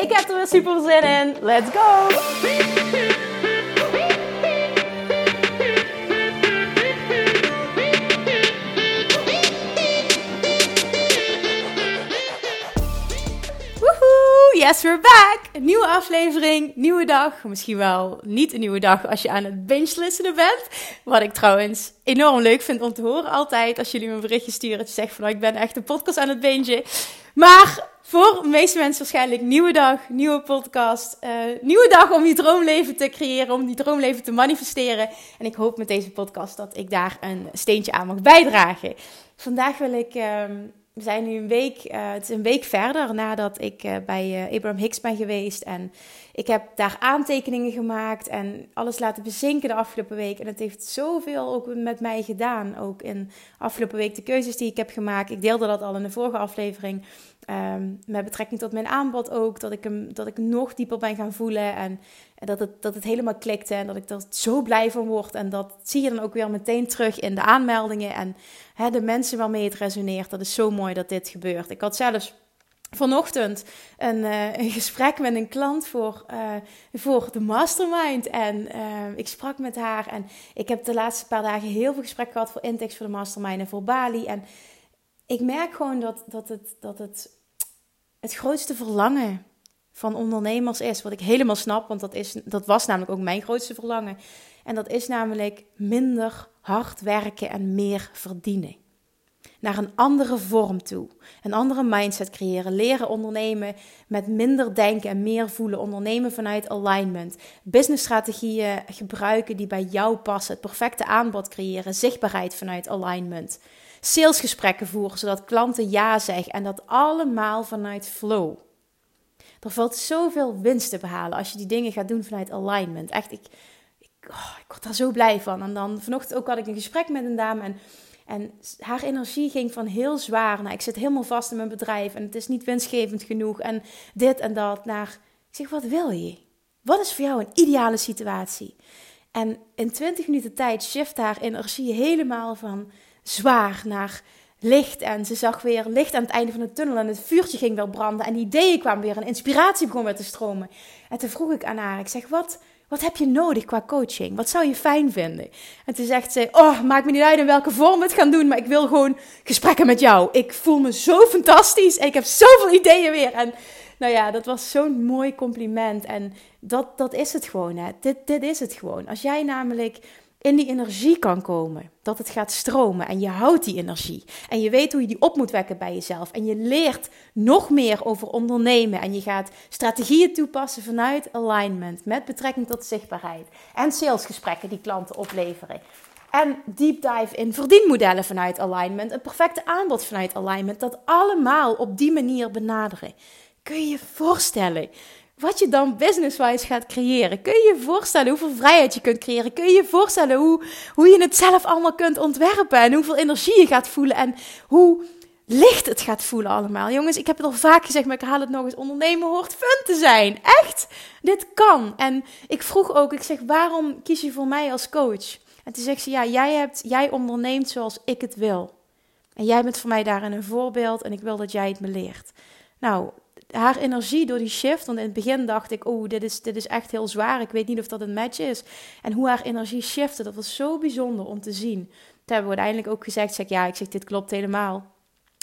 Ik heb er weer super zin in. Let's go! Woehoe! Yes, we're back! Een nieuwe aflevering, nieuwe dag. Misschien wel niet een nieuwe dag als je aan het binge listenen bent. Wat ik trouwens enorm leuk vind om te horen altijd. Als jullie me een berichtje sturen dat je zegt van... Nou, ik ben echt een podcast aan het bingen. Maar voor de meeste mensen waarschijnlijk nieuwe dag, nieuwe podcast. Uh, nieuwe dag om je droomleven te creëren, om die droomleven te manifesteren. En ik hoop met deze podcast dat ik daar een steentje aan mag bijdragen. Vandaag wil ik... Uh, we zijn nu een week, uh, het is een week verder nadat ik uh, bij Abraham Hicks ben geweest. En ik heb daar aantekeningen gemaakt en alles laten bezinken de afgelopen week. En het heeft zoveel ook met mij gedaan. Ook in afgelopen week de keuzes die ik heb gemaakt. Ik deelde dat al in de vorige aflevering. Um, met betrekking tot mijn aanbod ook. Dat ik hem dat ik nog dieper ben gaan voelen. En, en dat, het, dat het helemaal klikte. En dat ik er zo blij van word. En dat zie je dan ook weer meteen terug in de aanmeldingen. En de mensen waarmee het resoneert. Dat is zo mooi dat dit gebeurt. Ik had zelfs vanochtend een, uh, een gesprek met een klant voor, uh, voor de mastermind. En uh, ik sprak met haar. En ik heb de laatste paar dagen heel veel gesprekken gehad voor Intex, voor de mastermind en voor Bali. En ik merk gewoon dat, dat, het, dat het het grootste verlangen van ondernemers is. Wat ik helemaal snap, want dat, is, dat was namelijk ook mijn grootste verlangen. En dat is namelijk minder hard werken en meer verdienen. Naar een andere vorm toe. Een andere mindset creëren. Leren ondernemen met minder denken en meer voelen. Ondernemen vanuit alignment. Businessstrategieën gebruiken die bij jou passen. Het perfecte aanbod creëren. Zichtbaarheid vanuit alignment salesgesprekken voeren, zodat klanten ja zeggen. En dat allemaal vanuit flow. Er valt zoveel winst te behalen als je die dingen gaat doen vanuit alignment. Echt, ik, ik, oh, ik word daar zo blij van. En dan vanochtend ook had ik een gesprek met een dame en, en haar energie ging van heel zwaar. Nou, ik zit helemaal vast in mijn bedrijf en het is niet winstgevend genoeg en dit en dat. Naar, ik zeg, wat wil je? Wat is voor jou een ideale situatie? En in 20 minuten tijd shift haar energie helemaal van zwaar naar licht. En ze zag weer licht aan het einde van de tunnel. En het vuurtje ging weer branden. En ideeën kwamen weer. En inspiratie begon weer te stromen. En toen vroeg ik aan haar. Ik zeg, wat, wat heb je nodig qua coaching? Wat zou je fijn vinden? En toen zegt ze, oh, maakt me niet uit in welke vorm het gaan doen. Maar ik wil gewoon gesprekken met jou. Ik voel me zo fantastisch. Ik heb zoveel ideeën weer. En nou ja, dat was zo'n mooi compliment. En dat, dat is het gewoon. Hè. Dit, dit is het gewoon. Als jij namelijk in die energie kan komen. Dat het gaat stromen en je houdt die energie. En je weet hoe je die op moet wekken bij jezelf. En je leert nog meer over ondernemen. En je gaat strategieën toepassen vanuit alignment. Met betrekking tot zichtbaarheid. En salesgesprekken die klanten opleveren. En deep dive in verdienmodellen vanuit alignment. Een perfecte aanbod vanuit alignment. Dat allemaal op die manier benaderen. Kun je je voorstellen wat je dan business-wise gaat creëren. Kun je je voorstellen hoeveel vrijheid je kunt creëren? Kun je je voorstellen hoe, hoe je het zelf allemaal kunt ontwerpen en hoeveel energie je gaat voelen en hoe licht het gaat voelen allemaal? Jongens, ik heb het al vaak gezegd, maar ik haal het nog eens. Ondernemen hoort fun te zijn. Echt, dit kan. En ik vroeg ook, ik zeg, waarom kies je voor mij als coach? En toen zegt ze, ja, jij, hebt, jij onderneemt zoals ik het wil. En jij bent voor mij daarin een voorbeeld en ik wil dat jij het me leert. Nou, haar energie door die shift. Want in het begin dacht ik, oh, dit is, dit is echt heel zwaar. Ik weet niet of dat een match is. En hoe haar energie shifte, dat was zo bijzonder om te zien. Toen hebben we uiteindelijk ook gezegd, zeg, ja, ik zeg, dit klopt helemaal.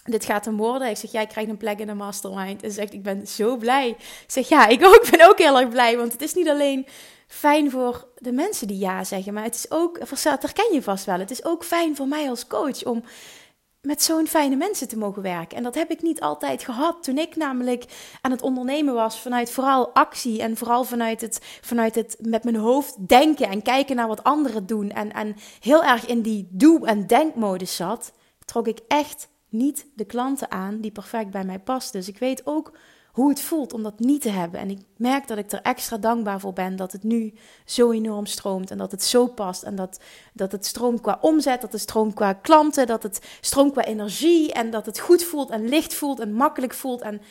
Dit gaat hem worden. Ik zeg, jij krijgt een plek in de mastermind. En ze zegt, ik ben zo blij. Ik zeg, ja, ik ook, ben ook heel erg blij. Want het is niet alleen fijn voor de mensen die ja zeggen, maar het is ook, dat herken je vast wel. Het is ook fijn voor mij als coach om met zo'n fijne mensen te mogen werken. En dat heb ik niet altijd gehad. Toen ik namelijk aan het ondernemen was vanuit vooral actie en vooral vanuit het, vanuit het met mijn hoofd denken en kijken naar wat anderen doen. En, en heel erg in die doe- en denkmodus zat, trok ik echt niet de klanten aan die perfect bij mij pasten. Dus ik weet ook hoe het voelt om dat niet te hebben. En ik merk dat ik er extra dankbaar voor ben dat het nu zo enorm stroomt en dat het zo past. En dat, dat het stroomt qua omzet, dat het stroomt qua klanten, dat het stroomt qua energie en dat het goed voelt en licht voelt en makkelijk voelt en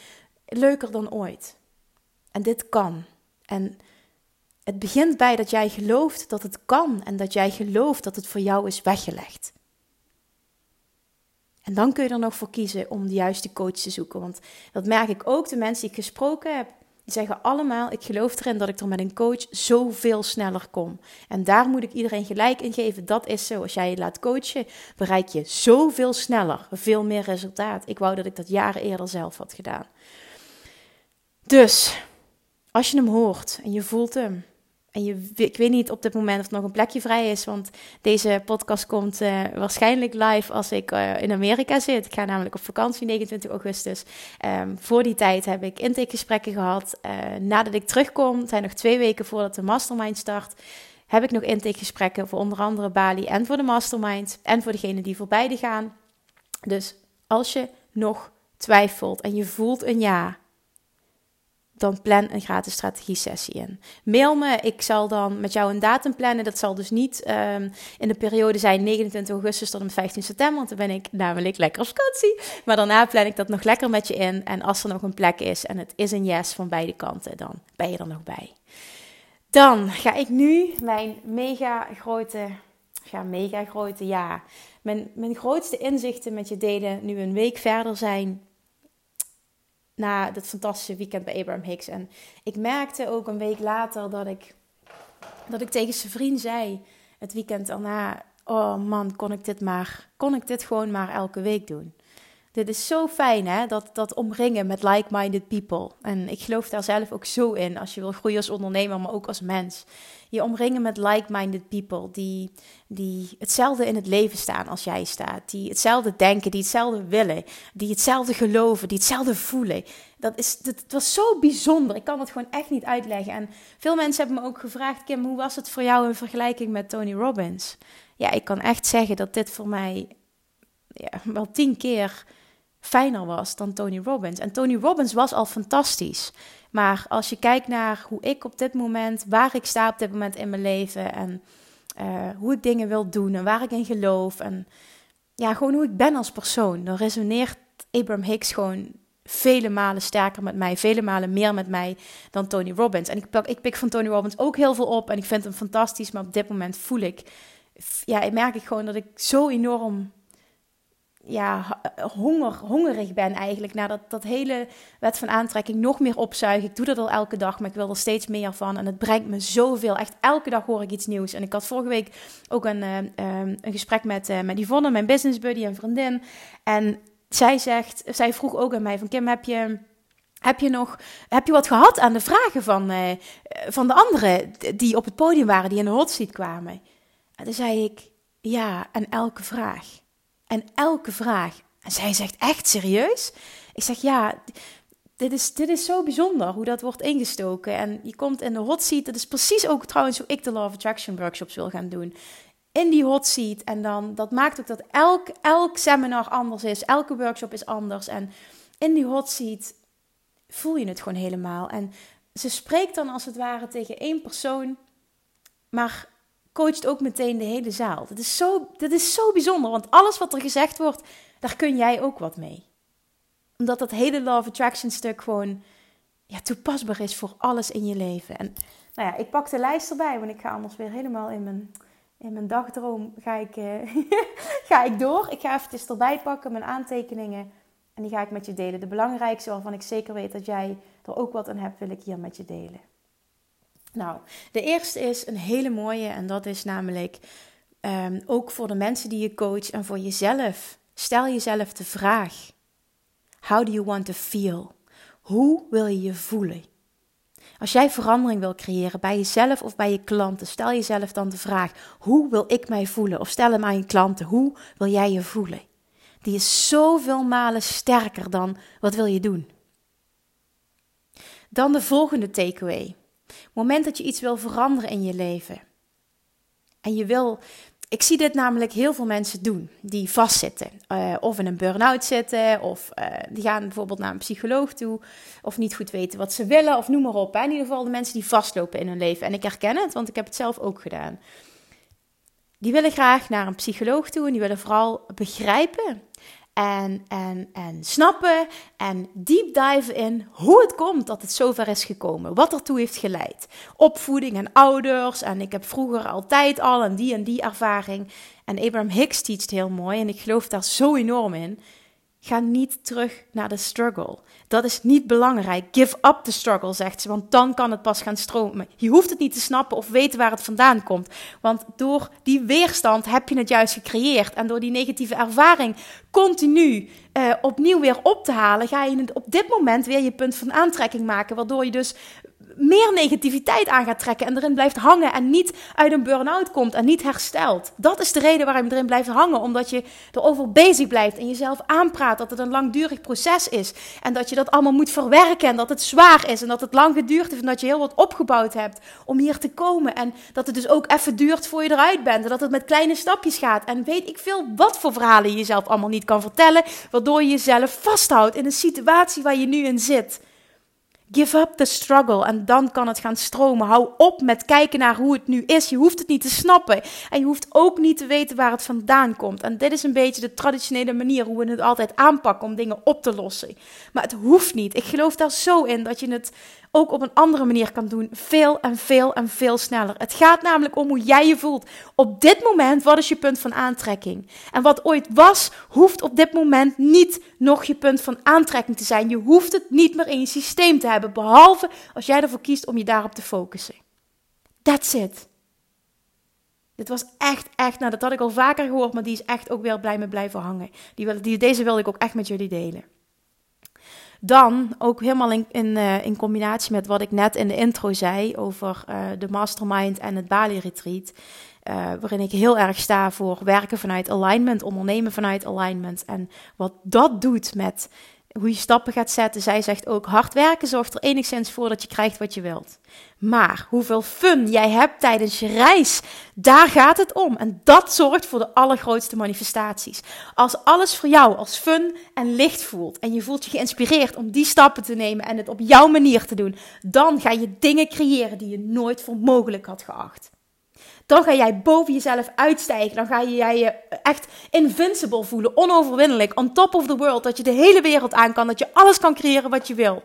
leuker dan ooit. En dit kan. En het begint bij dat jij gelooft dat het kan en dat jij gelooft dat het voor jou is weggelegd. En dan kun je er nog voor kiezen om de juiste coach te zoeken. Want dat merk ik ook, de mensen die ik gesproken heb, die zeggen allemaal: Ik geloof erin dat ik er met een coach zoveel sneller kom. En daar moet ik iedereen gelijk in geven. Dat is zo. Als jij je laat coachen, bereik je zoveel sneller, veel meer resultaat. Ik wou dat ik dat jaren eerder zelf had gedaan. Dus, als je hem hoort en je voelt hem, en je, ik weet niet op dit moment of nog een plekje vrij is, want deze podcast komt uh, waarschijnlijk live als ik uh, in Amerika zit. Ik ga namelijk op vakantie 29 augustus. Um, voor die tijd heb ik intakegesprekken gehad. Uh, nadat ik terugkom, zijn nog twee weken voordat de mastermind start, heb ik nog intakegesprekken voor onder andere Bali en voor de mastermind en voor degenen die voor beide gaan. Dus als je nog twijfelt en je voelt een ja, dan plan een gratis strategie-sessie in. Mail me, ik zal dan met jou een datum plannen. Dat zal dus niet um, in de periode zijn 29 augustus tot en met 15 september, want dan ben ik namelijk lekker op vakantie. Maar daarna plan ik dat nog lekker met je in. En als er nog een plek is en het is een yes van beide kanten, dan ben je er nog bij. Dan ga ik nu mijn mega grote, ja, mega grote, ja, mijn, mijn grootste inzichten met je delen. Nu een week verder zijn na dat fantastische weekend bij Abraham Hicks. En ik merkte ook een week later dat ik, dat ik tegen zijn vriend zei, het weekend daarna, oh man, kon ik dit maar, kon ik dit gewoon maar elke week doen. Dit is zo fijn, hè? Dat, dat omringen met like-minded people. En ik geloof daar zelf ook zo in. Als je wil groeien als ondernemer, maar ook als mens. Je omringen met like-minded people. Die, die hetzelfde in het leven staan als jij staat. Die hetzelfde denken, die hetzelfde willen. Die hetzelfde geloven, die hetzelfde voelen. Dat is, dat, het was zo bijzonder. Ik kan het gewoon echt niet uitleggen. En veel mensen hebben me ook gevraagd: Kim, hoe was het voor jou in vergelijking met Tony Robbins? Ja, ik kan echt zeggen dat dit voor mij ja, wel tien keer fijner was dan Tony Robbins. En Tony Robbins was al fantastisch. Maar als je kijkt naar hoe ik op dit moment, waar ik sta op dit moment in mijn leven en uh, hoe ik dingen wil doen en waar ik in geloof en ja, gewoon hoe ik ben als persoon, dan resoneert Abraham Hicks gewoon vele malen sterker met mij, vele malen meer met mij dan Tony Robbins. En ik pik, ik pik van Tony Robbins ook heel veel op en ik vind hem fantastisch, maar op dit moment voel ik, ja, ik merk ik gewoon dat ik zo enorm ja, honger, hongerig ben eigenlijk naar dat, dat hele wet van aantrekking nog meer opzuigen. Ik doe dat al elke dag, maar ik wil er steeds meer van. En het brengt me zoveel. Echt elke dag hoor ik iets nieuws. En ik had vorige week ook een, uh, een gesprek met, uh, met Yvonne, mijn business buddy en vriendin. En zij zegt, zij vroeg ook aan mij van Kim, heb je... Heb je nog heb je wat gehad aan de vragen van, van de anderen die op het podium waren, die in de hot seat kwamen? En toen zei ik, ja, en elke vraag. En elke vraag. En zij zegt, echt serieus? Ik zeg, ja, dit is, dit is zo bijzonder hoe dat wordt ingestoken. En je komt in de hot seat. Dat is precies ook trouwens hoe ik de Law of Attraction workshops wil gaan doen. In die hot seat. En dan, dat maakt ook dat elk, elk seminar anders is. Elke workshop is anders. En in die hot seat voel je het gewoon helemaal. En ze spreekt dan als het ware tegen één persoon. Maar coacht ook meteen de hele zaal. Dat is, zo, dat is zo bijzonder, want alles wat er gezegd wordt, daar kun jij ook wat mee. Omdat dat hele of Attraction stuk gewoon ja, toepasbaar is voor alles in je leven. En nou ja, ik pak de lijst erbij, want ik ga anders weer helemaal in mijn, in mijn dagdroom ga ik, uh, ga ik door. Ik ga even erbij pakken, mijn aantekeningen. En die ga ik met je delen. De belangrijkste waarvan ik zeker weet dat jij er ook wat aan hebt, wil ik hier met je delen. Nou, de eerste is een hele mooie en dat is namelijk um, ook voor de mensen die je coacht en voor jezelf. Stel jezelf de vraag: How do you want to feel? Hoe wil je je voelen? Als jij verandering wil creëren bij jezelf of bij je klanten, stel jezelf dan de vraag: Hoe wil ik mij voelen? Of stel hem aan je klanten: Hoe wil jij je voelen? Die is zoveel malen sterker dan wat wil je doen. Dan de volgende takeaway moment dat je iets wil veranderen in je leven. En je wil ik zie dit namelijk heel veel mensen doen die vastzitten. Uh, of in een burn-out zitten, of uh, die gaan bijvoorbeeld naar een psycholoog toe, of niet goed weten wat ze willen, of noem maar op. In ieder geval de mensen die vastlopen in hun leven. En ik herken het, want ik heb het zelf ook gedaan. Die willen graag naar een psycholoog toe en die willen vooral begrijpen en, en, en snappen en deep dive in hoe het komt dat het zover is gekomen. Wat ertoe heeft geleid. Opvoeding en ouders. En ik heb vroeger altijd al en die en die ervaring. En Abraham Hicks teacht heel mooi en ik geloof daar zo enorm in. Ga niet terug naar de struggle. Dat is niet belangrijk. Give up the struggle, zegt ze, want dan kan het pas gaan stromen. Je hoeft het niet te snappen of weten waar het vandaan komt. Want door die weerstand heb je het juist gecreëerd. En door die negatieve ervaring continu uh, opnieuw weer op te halen, ga je op dit moment weer je punt van aantrekking maken. Waardoor je dus meer negativiteit aan gaat trekken en erin blijft hangen en niet uit een burn-out komt en niet herstelt. Dat is de reden waarom je erin blijft hangen, omdat je erover bezig blijft en jezelf aanpraat dat het een langdurig proces is en dat je dat allemaal moet verwerken en dat het zwaar is en dat het lang geduurd heeft en dat je heel wat opgebouwd hebt om hier te komen en dat het dus ook even duurt voor je eruit bent en dat het met kleine stapjes gaat en weet ik veel wat voor verhalen je jezelf allemaal niet kan vertellen, waardoor je jezelf vasthoudt in een situatie waar je nu in zit. Give up the struggle en dan kan het gaan stromen. Hou op met kijken naar hoe het nu is. Je hoeft het niet te snappen. En je hoeft ook niet te weten waar het vandaan komt. En dit is een beetje de traditionele manier hoe we het altijd aanpakken om dingen op te lossen. Maar het hoeft niet. Ik geloof daar zo in dat je het ook op een andere manier kan doen. Veel en veel en veel sneller. Het gaat namelijk om hoe jij je voelt. Op dit moment, wat is je punt van aantrekking? En wat ooit was, hoeft op dit moment niet nog je punt van aantrekking te zijn. Je hoeft het niet meer in je systeem te hebben. Behalve als jij ervoor kiest om je daarop te focussen. That's it. Dit was echt, echt, nou dat had ik al vaker gehoord, maar die is echt ook weer blij me blijven hangen. Die, die, deze wilde ik ook echt met jullie delen. Dan ook helemaal in, in, uh, in combinatie met wat ik net in de intro zei over uh, de mastermind en het Bali Retreat. Uh, waarin ik heel erg sta voor werken vanuit alignment, ondernemen vanuit alignment. En wat dat doet met hoe je stappen gaat zetten. Zij zegt ook: hard werken zorgt er enigszins voor dat je krijgt wat je wilt. Maar hoeveel fun jij hebt tijdens je reis, daar gaat het om. En dat zorgt voor de allergrootste manifestaties. Als alles voor jou als fun en licht voelt en je voelt je geïnspireerd om die stappen te nemen en het op jouw manier te doen, dan ga je dingen creëren die je nooit voor mogelijk had geacht. Dan ga jij boven jezelf uitstijgen. Dan ga je je echt invincible voelen, onoverwinnelijk, on top of the world. Dat je de hele wereld aan kan, dat je alles kan creëren wat je wil.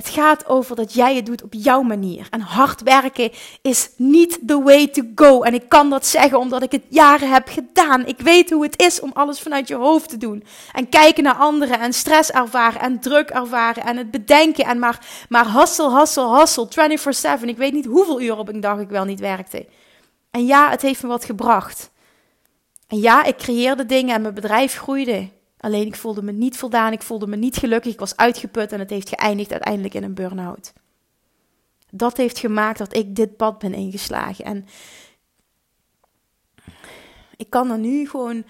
Het gaat over dat jij het doet op jouw manier. En hard werken is niet the way to go. En ik kan dat zeggen omdat ik het jaren heb gedaan. Ik weet hoe het is om alles vanuit je hoofd te doen. En kijken naar anderen en stress ervaren en druk ervaren en het bedenken. En maar, maar hustle, hustle, hustle, 24-7. Ik weet niet hoeveel uur op een dag ik wel niet werkte. En ja, het heeft me wat gebracht. En ja, ik creëerde dingen en mijn bedrijf groeide. Alleen ik voelde me niet voldaan, ik voelde me niet gelukkig, ik was uitgeput en het heeft geëindigd uiteindelijk in een burn-out. Dat heeft gemaakt dat ik dit pad ben ingeslagen. En ik kan er nu gewoon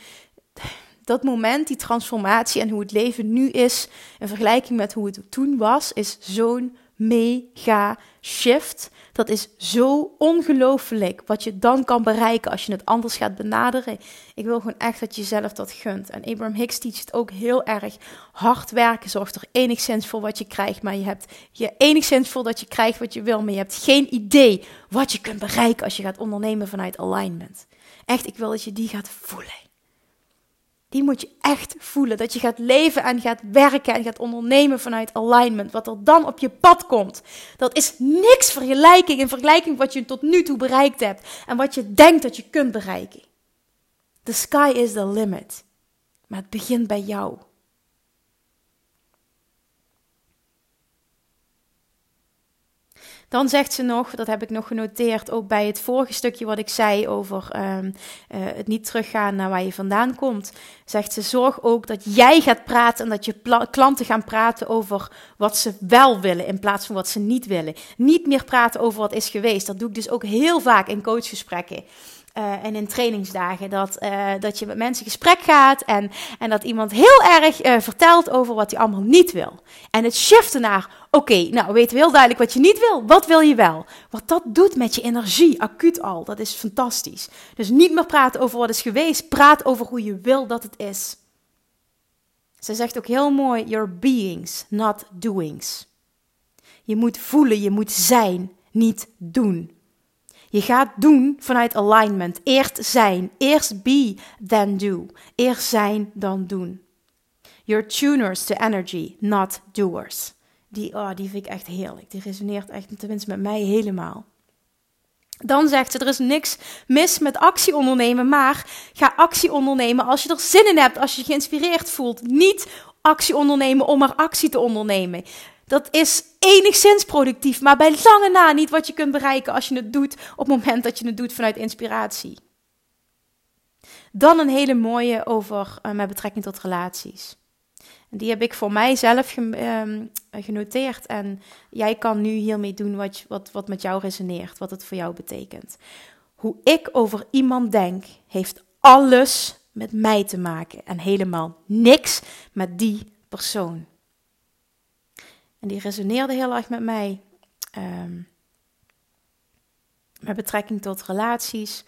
dat moment, die transformatie en hoe het leven nu is, in vergelijking met hoe het toen was, is zo'n mega shift. Dat is zo ongelooflijk wat je dan kan bereiken als je het anders gaat benaderen. Ik wil gewoon echt dat je jezelf dat gunt. En Abraham Hicks teacht ook heel erg. Hard werken zorgt er enigszins voor wat je krijgt. Maar je hebt je enigszins voor dat je krijgt wat je wil. Maar je hebt geen idee wat je kunt bereiken als je gaat ondernemen vanuit alignment. Echt, ik wil dat je die gaat voelen. Die moet je echt voelen. Dat je gaat leven en gaat werken en gaat ondernemen vanuit alignment. Wat er dan op je pad komt. Dat is niks vergelijking in vergelijking wat je tot nu toe bereikt hebt. En wat je denkt dat je kunt bereiken. The sky is the limit. Maar het begint bij jou. Dan zegt ze nog, dat heb ik nog genoteerd, ook bij het vorige stukje wat ik zei over um, uh, het niet teruggaan naar waar je vandaan komt. Zegt ze, zorg ook dat jij gaat praten en dat je klanten gaan praten over wat ze wel willen in plaats van wat ze niet willen. Niet meer praten over wat is geweest. Dat doe ik dus ook heel vaak in coachgesprekken. Uh, en in trainingsdagen. Dat, uh, dat je met mensen in gesprek gaat en, en dat iemand heel erg uh, vertelt over wat hij allemaal niet wil. En het shiften naar, oké, nou weten we heel duidelijk wat je niet wil. Wat wil je wel? Wat dat doet met je energie, acuut al, dat is fantastisch. Dus niet meer praten over wat is geweest, praat over hoe je wil dat het is. Ze zegt ook heel mooi, your beings, not doings. Je moet voelen, je moet zijn, niet doen. Je gaat doen vanuit alignment. Eerst zijn. Eerst be, then do. Eerst zijn, dan doen. You're tuners to energy, not doers. Die, oh, die vind ik echt heerlijk. Die resoneert echt tenminste met mij helemaal. Dan zegt ze: er is niks mis met actie ondernemen, maar ga actie ondernemen als je er zin in hebt, als je je geïnspireerd voelt. Niet actie ondernemen om maar actie te ondernemen. Dat is enigszins productief, maar bij lange na niet wat je kunt bereiken als je het doet op het moment dat je het doet vanuit inspiratie. Dan een hele mooie over uh, met betrekking tot relaties. Die heb ik voor mijzelf ehm, genoteerd. En jij kan nu hiermee doen wat, wat, wat met jou resoneert, wat het voor jou betekent. Hoe ik over iemand denk, heeft alles met mij te maken en helemaal niks met die persoon. En die resoneerde heel erg met mij. Um, met betrekking tot relaties.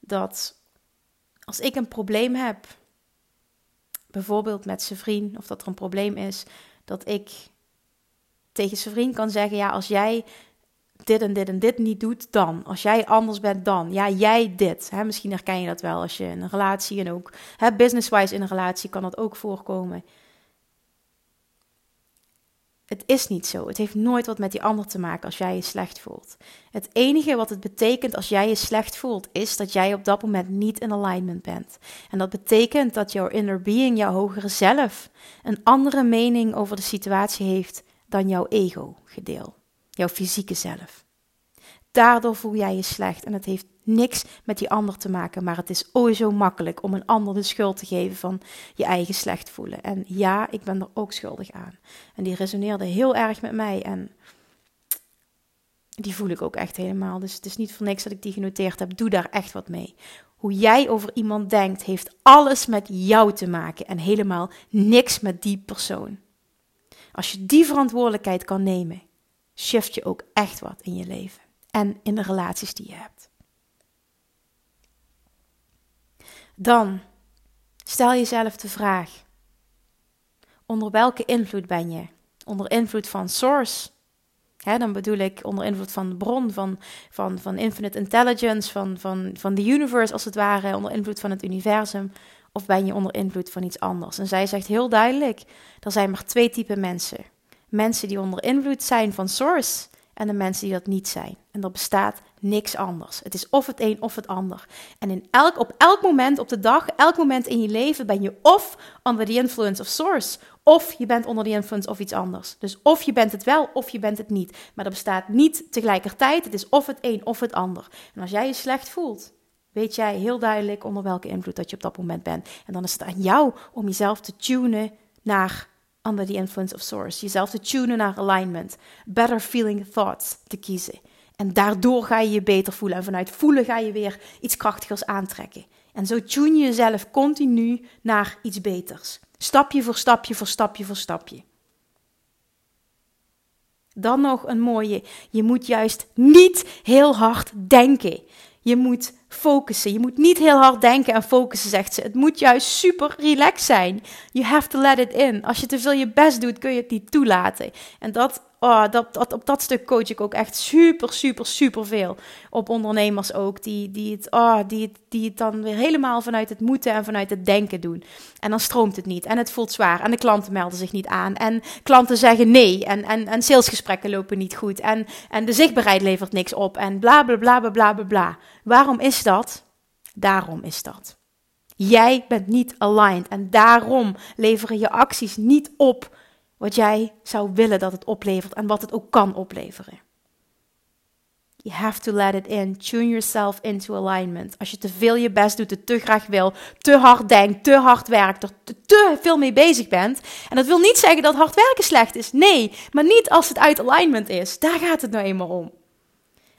Dat als ik een probleem heb, bijvoorbeeld met zijn vriend, of dat er een probleem is, dat ik tegen zijn vriend kan zeggen: Ja, als jij dit en dit en dit niet doet, dan. Als jij anders bent, dan. Ja, jij dit. Misschien herken je dat wel als je in een relatie en ook business-wise in een relatie kan dat ook voorkomen. Het is niet zo. Het heeft nooit wat met die ander te maken als jij je slecht voelt. Het enige wat het betekent als jij je slecht voelt, is dat jij op dat moment niet in alignment bent. En dat betekent dat jouw inner being, jouw hogere zelf, een andere mening over de situatie heeft dan jouw ego-gedeel, jouw fysieke zelf. Daardoor voel jij je slecht en het heeft niks met die ander te maken, maar het is o zo makkelijk om een ander de schuld te geven van je eigen slecht voelen. En ja, ik ben er ook schuldig aan. En die resoneerde heel erg met mij en die voel ik ook echt helemaal. Dus het is niet voor niks dat ik die genoteerd heb. Doe daar echt wat mee. Hoe jij over iemand denkt, heeft alles met jou te maken en helemaal niks met die persoon. Als je die verantwoordelijkheid kan nemen, shift je ook echt wat in je leven en in de relaties die je hebt. Dan stel jezelf de vraag: onder welke invloed ben je? Onder invloed van source. dan bedoel ik onder invloed van de bron, van, van, van infinite intelligence, van, van, van the universe als het ware, onder invloed van het universum. Of ben je onder invloed van iets anders? En zij zegt heel duidelijk: er zijn maar twee typen mensen. Mensen die onder invloed zijn van source en de mensen die dat niet zijn. En er bestaat niks anders. Het is of het een of het ander. En in elk, op elk moment op de dag, elk moment in je leven ben je of under the influence of source, of je bent onder the influence of iets anders. Dus of je bent het wel of je bent het niet. Maar er bestaat niet tegelijkertijd. Het is of het een of het ander. En als jij je slecht voelt, weet jij heel duidelijk onder welke invloed dat je op dat moment bent. En dan is het aan jou om jezelf te tunen naar under the influence of source. Jezelf te tunen naar alignment. Better feeling thoughts te kiezen. En daardoor ga je je beter voelen. En vanuit voelen ga je weer iets krachtigers aantrekken. En zo tune je jezelf continu naar iets beters. Stapje voor stapje voor stapje voor stapje. Dan nog een mooie. Je moet juist niet heel hard denken. Je moet focussen. Je moet niet heel hard denken en focussen, zegt ze. Het moet juist super relaxed zijn. You have to let it in. Als je te veel je best doet, kun je het niet toelaten. En dat oh, dat, op dat stuk coach ik ook echt super, super, super veel. Op ondernemers ook, die, die, het, oh, die, die het dan weer helemaal vanuit het moeten en vanuit het denken doen. En dan stroomt het niet en het voelt zwaar en de klanten melden zich niet aan. En klanten zeggen nee en, en, en salesgesprekken lopen niet goed. En, en de zichtbaarheid levert niks op en bla bla bla bla bla bla. Waarom is dat? Daarom is dat. Jij bent niet aligned en daarom leveren je acties niet op wat jij zou willen dat het oplevert en wat het ook kan opleveren. You have to let it in. Tune yourself into alignment. Als je te veel je best doet, het te graag wil, te hard denkt, te hard werkt, er te, veel mee bezig bent. En dat wil niet zeggen dat hard werken slecht is. Nee, maar niet als het uit alignment is. Daar gaat het nou eenmaal om.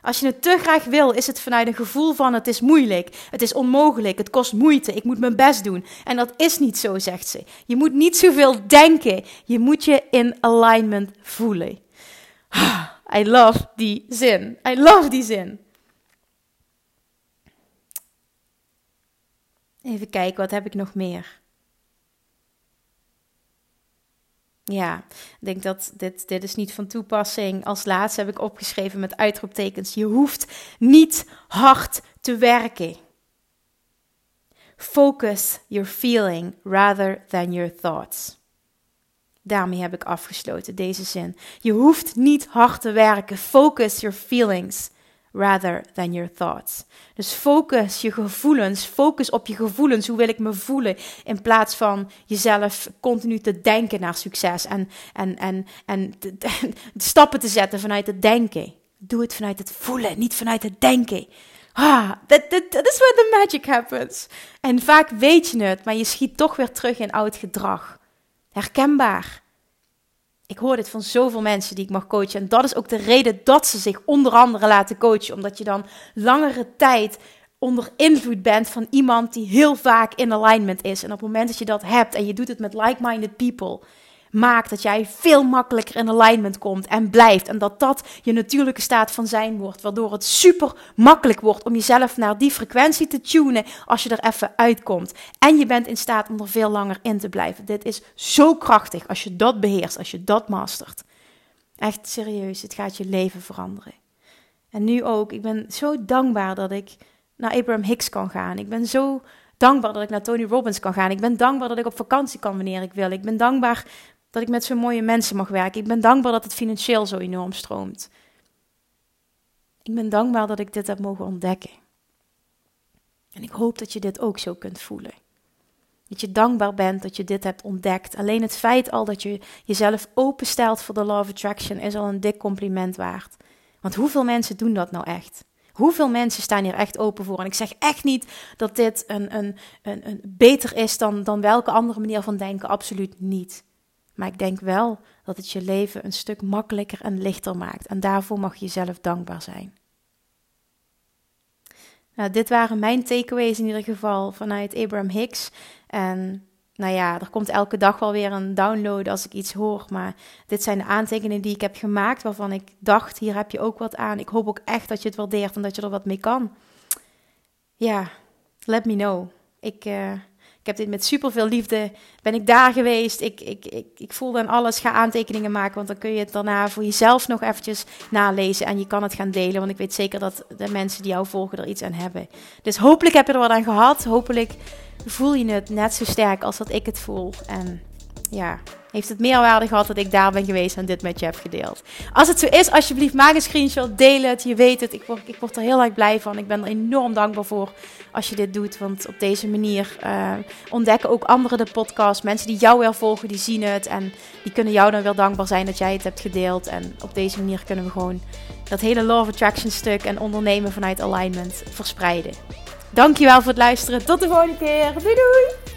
Als je het te graag wil, is het vanuit een gevoel van het is moeilijk, het is onmogelijk, het kost moeite, ik moet mijn best doen. En dat is niet zo, zegt ze. Je moet niet zoveel denken, je moet je in alignment voelen. I love die zin. I love die zin. Even kijken, wat heb ik nog meer? Ja, ik denk dat dit, dit is niet van toepassing. Als laatste heb ik opgeschreven met uitroeptekens. Je hoeft niet hard te werken. Focus your feeling rather than your thoughts. Daarmee heb ik afgesloten deze zin. Je hoeft niet hard te werken. Focus your feelings rather than your thoughts. Dus focus je gevoelens, focus op je gevoelens. Hoe wil ik me voelen? In plaats van jezelf continu te denken naar succes en, en, en, en stappen te zetten vanuit het denken. Doe het vanuit het voelen, niet vanuit het denken. Ah, that, that, that is where the magic happens. En vaak weet je het, maar je schiet toch weer terug in oud gedrag. Herkenbaar. Ik hoor dit van zoveel mensen die ik mag coachen. En dat is ook de reden dat ze zich onder andere laten coachen. Omdat je dan langere tijd onder invloed bent van iemand die heel vaak in alignment is. En op het moment dat je dat hebt en je doet het met like-minded people, maakt dat jij veel makkelijker in alignment komt en blijft. En dat dat je natuurlijke staat van zijn wordt. Waardoor het super makkelijk wordt om jezelf naar die frequentie te tunen als je er even uitkomt. En je bent in staat om er veel langer in te blijven. Dit is zo krachtig als je dat beheerst, als je dat mastert. Echt serieus, het gaat je leven veranderen. En nu ook, ik ben zo dankbaar dat ik naar Abraham Hicks kan gaan. Ik ben zo dankbaar dat ik naar Tony Robbins kan gaan. Ik ben dankbaar dat ik op vakantie kan wanneer ik wil. Ik ben dankbaar dat ik met zo'n mooie mensen mag werken. Ik ben dankbaar dat het financieel zo enorm stroomt. Ik ben dankbaar dat ik dit heb mogen ontdekken. En ik hoop dat je dit ook zo kunt voelen. Dat je dankbaar bent dat je dit hebt ontdekt. Alleen het feit al dat je jezelf openstelt voor de Law of Attraction is al een dik compliment waard. Want hoeveel mensen doen dat nou echt? Hoeveel mensen staan hier echt open voor? En ik zeg echt niet dat dit een, een, een, een beter is dan, dan welke andere manier van denken. Absoluut niet. Maar ik denk wel dat het je leven een stuk makkelijker en lichter maakt. En daarvoor mag je zelf dankbaar zijn. Nou, dit waren mijn takeaways in ieder geval vanuit Abraham Hicks. En nou ja, er komt elke dag wel weer een download als ik iets hoor. Maar dit zijn de aantekeningen die ik heb gemaakt waarvan ik dacht, hier heb je ook wat aan. Ik hoop ook echt dat je het waardeert en dat je er wat mee kan. Ja, let me know. Ik, ik heb dit met superveel liefde, ben ik daar geweest. Ik, ik, ik, ik voelde aan alles, ga aantekeningen maken, want dan kun je het daarna voor jezelf nog eventjes nalezen. En je kan het gaan delen, want ik weet zeker dat de mensen die jou volgen er iets aan hebben. Dus hopelijk heb je er wat aan gehad. Hopelijk voel je het net zo sterk als dat ik het voel. En ja, heeft het meerwaarde gehad dat ik daar ben geweest en dit met je heb gedeeld. Als het zo is, alsjeblieft maak een screenshot, deel het. Je weet het, ik word, ik word er heel erg blij van. Ik ben er enorm dankbaar voor als je dit doet. Want op deze manier uh, ontdekken ook anderen de podcast. Mensen die jou wel volgen, die zien het. En die kunnen jou dan wel dankbaar zijn dat jij het hebt gedeeld. En op deze manier kunnen we gewoon dat hele of Attraction stuk en ondernemen vanuit alignment verspreiden. Dankjewel voor het luisteren. Tot de volgende keer. Doei doei!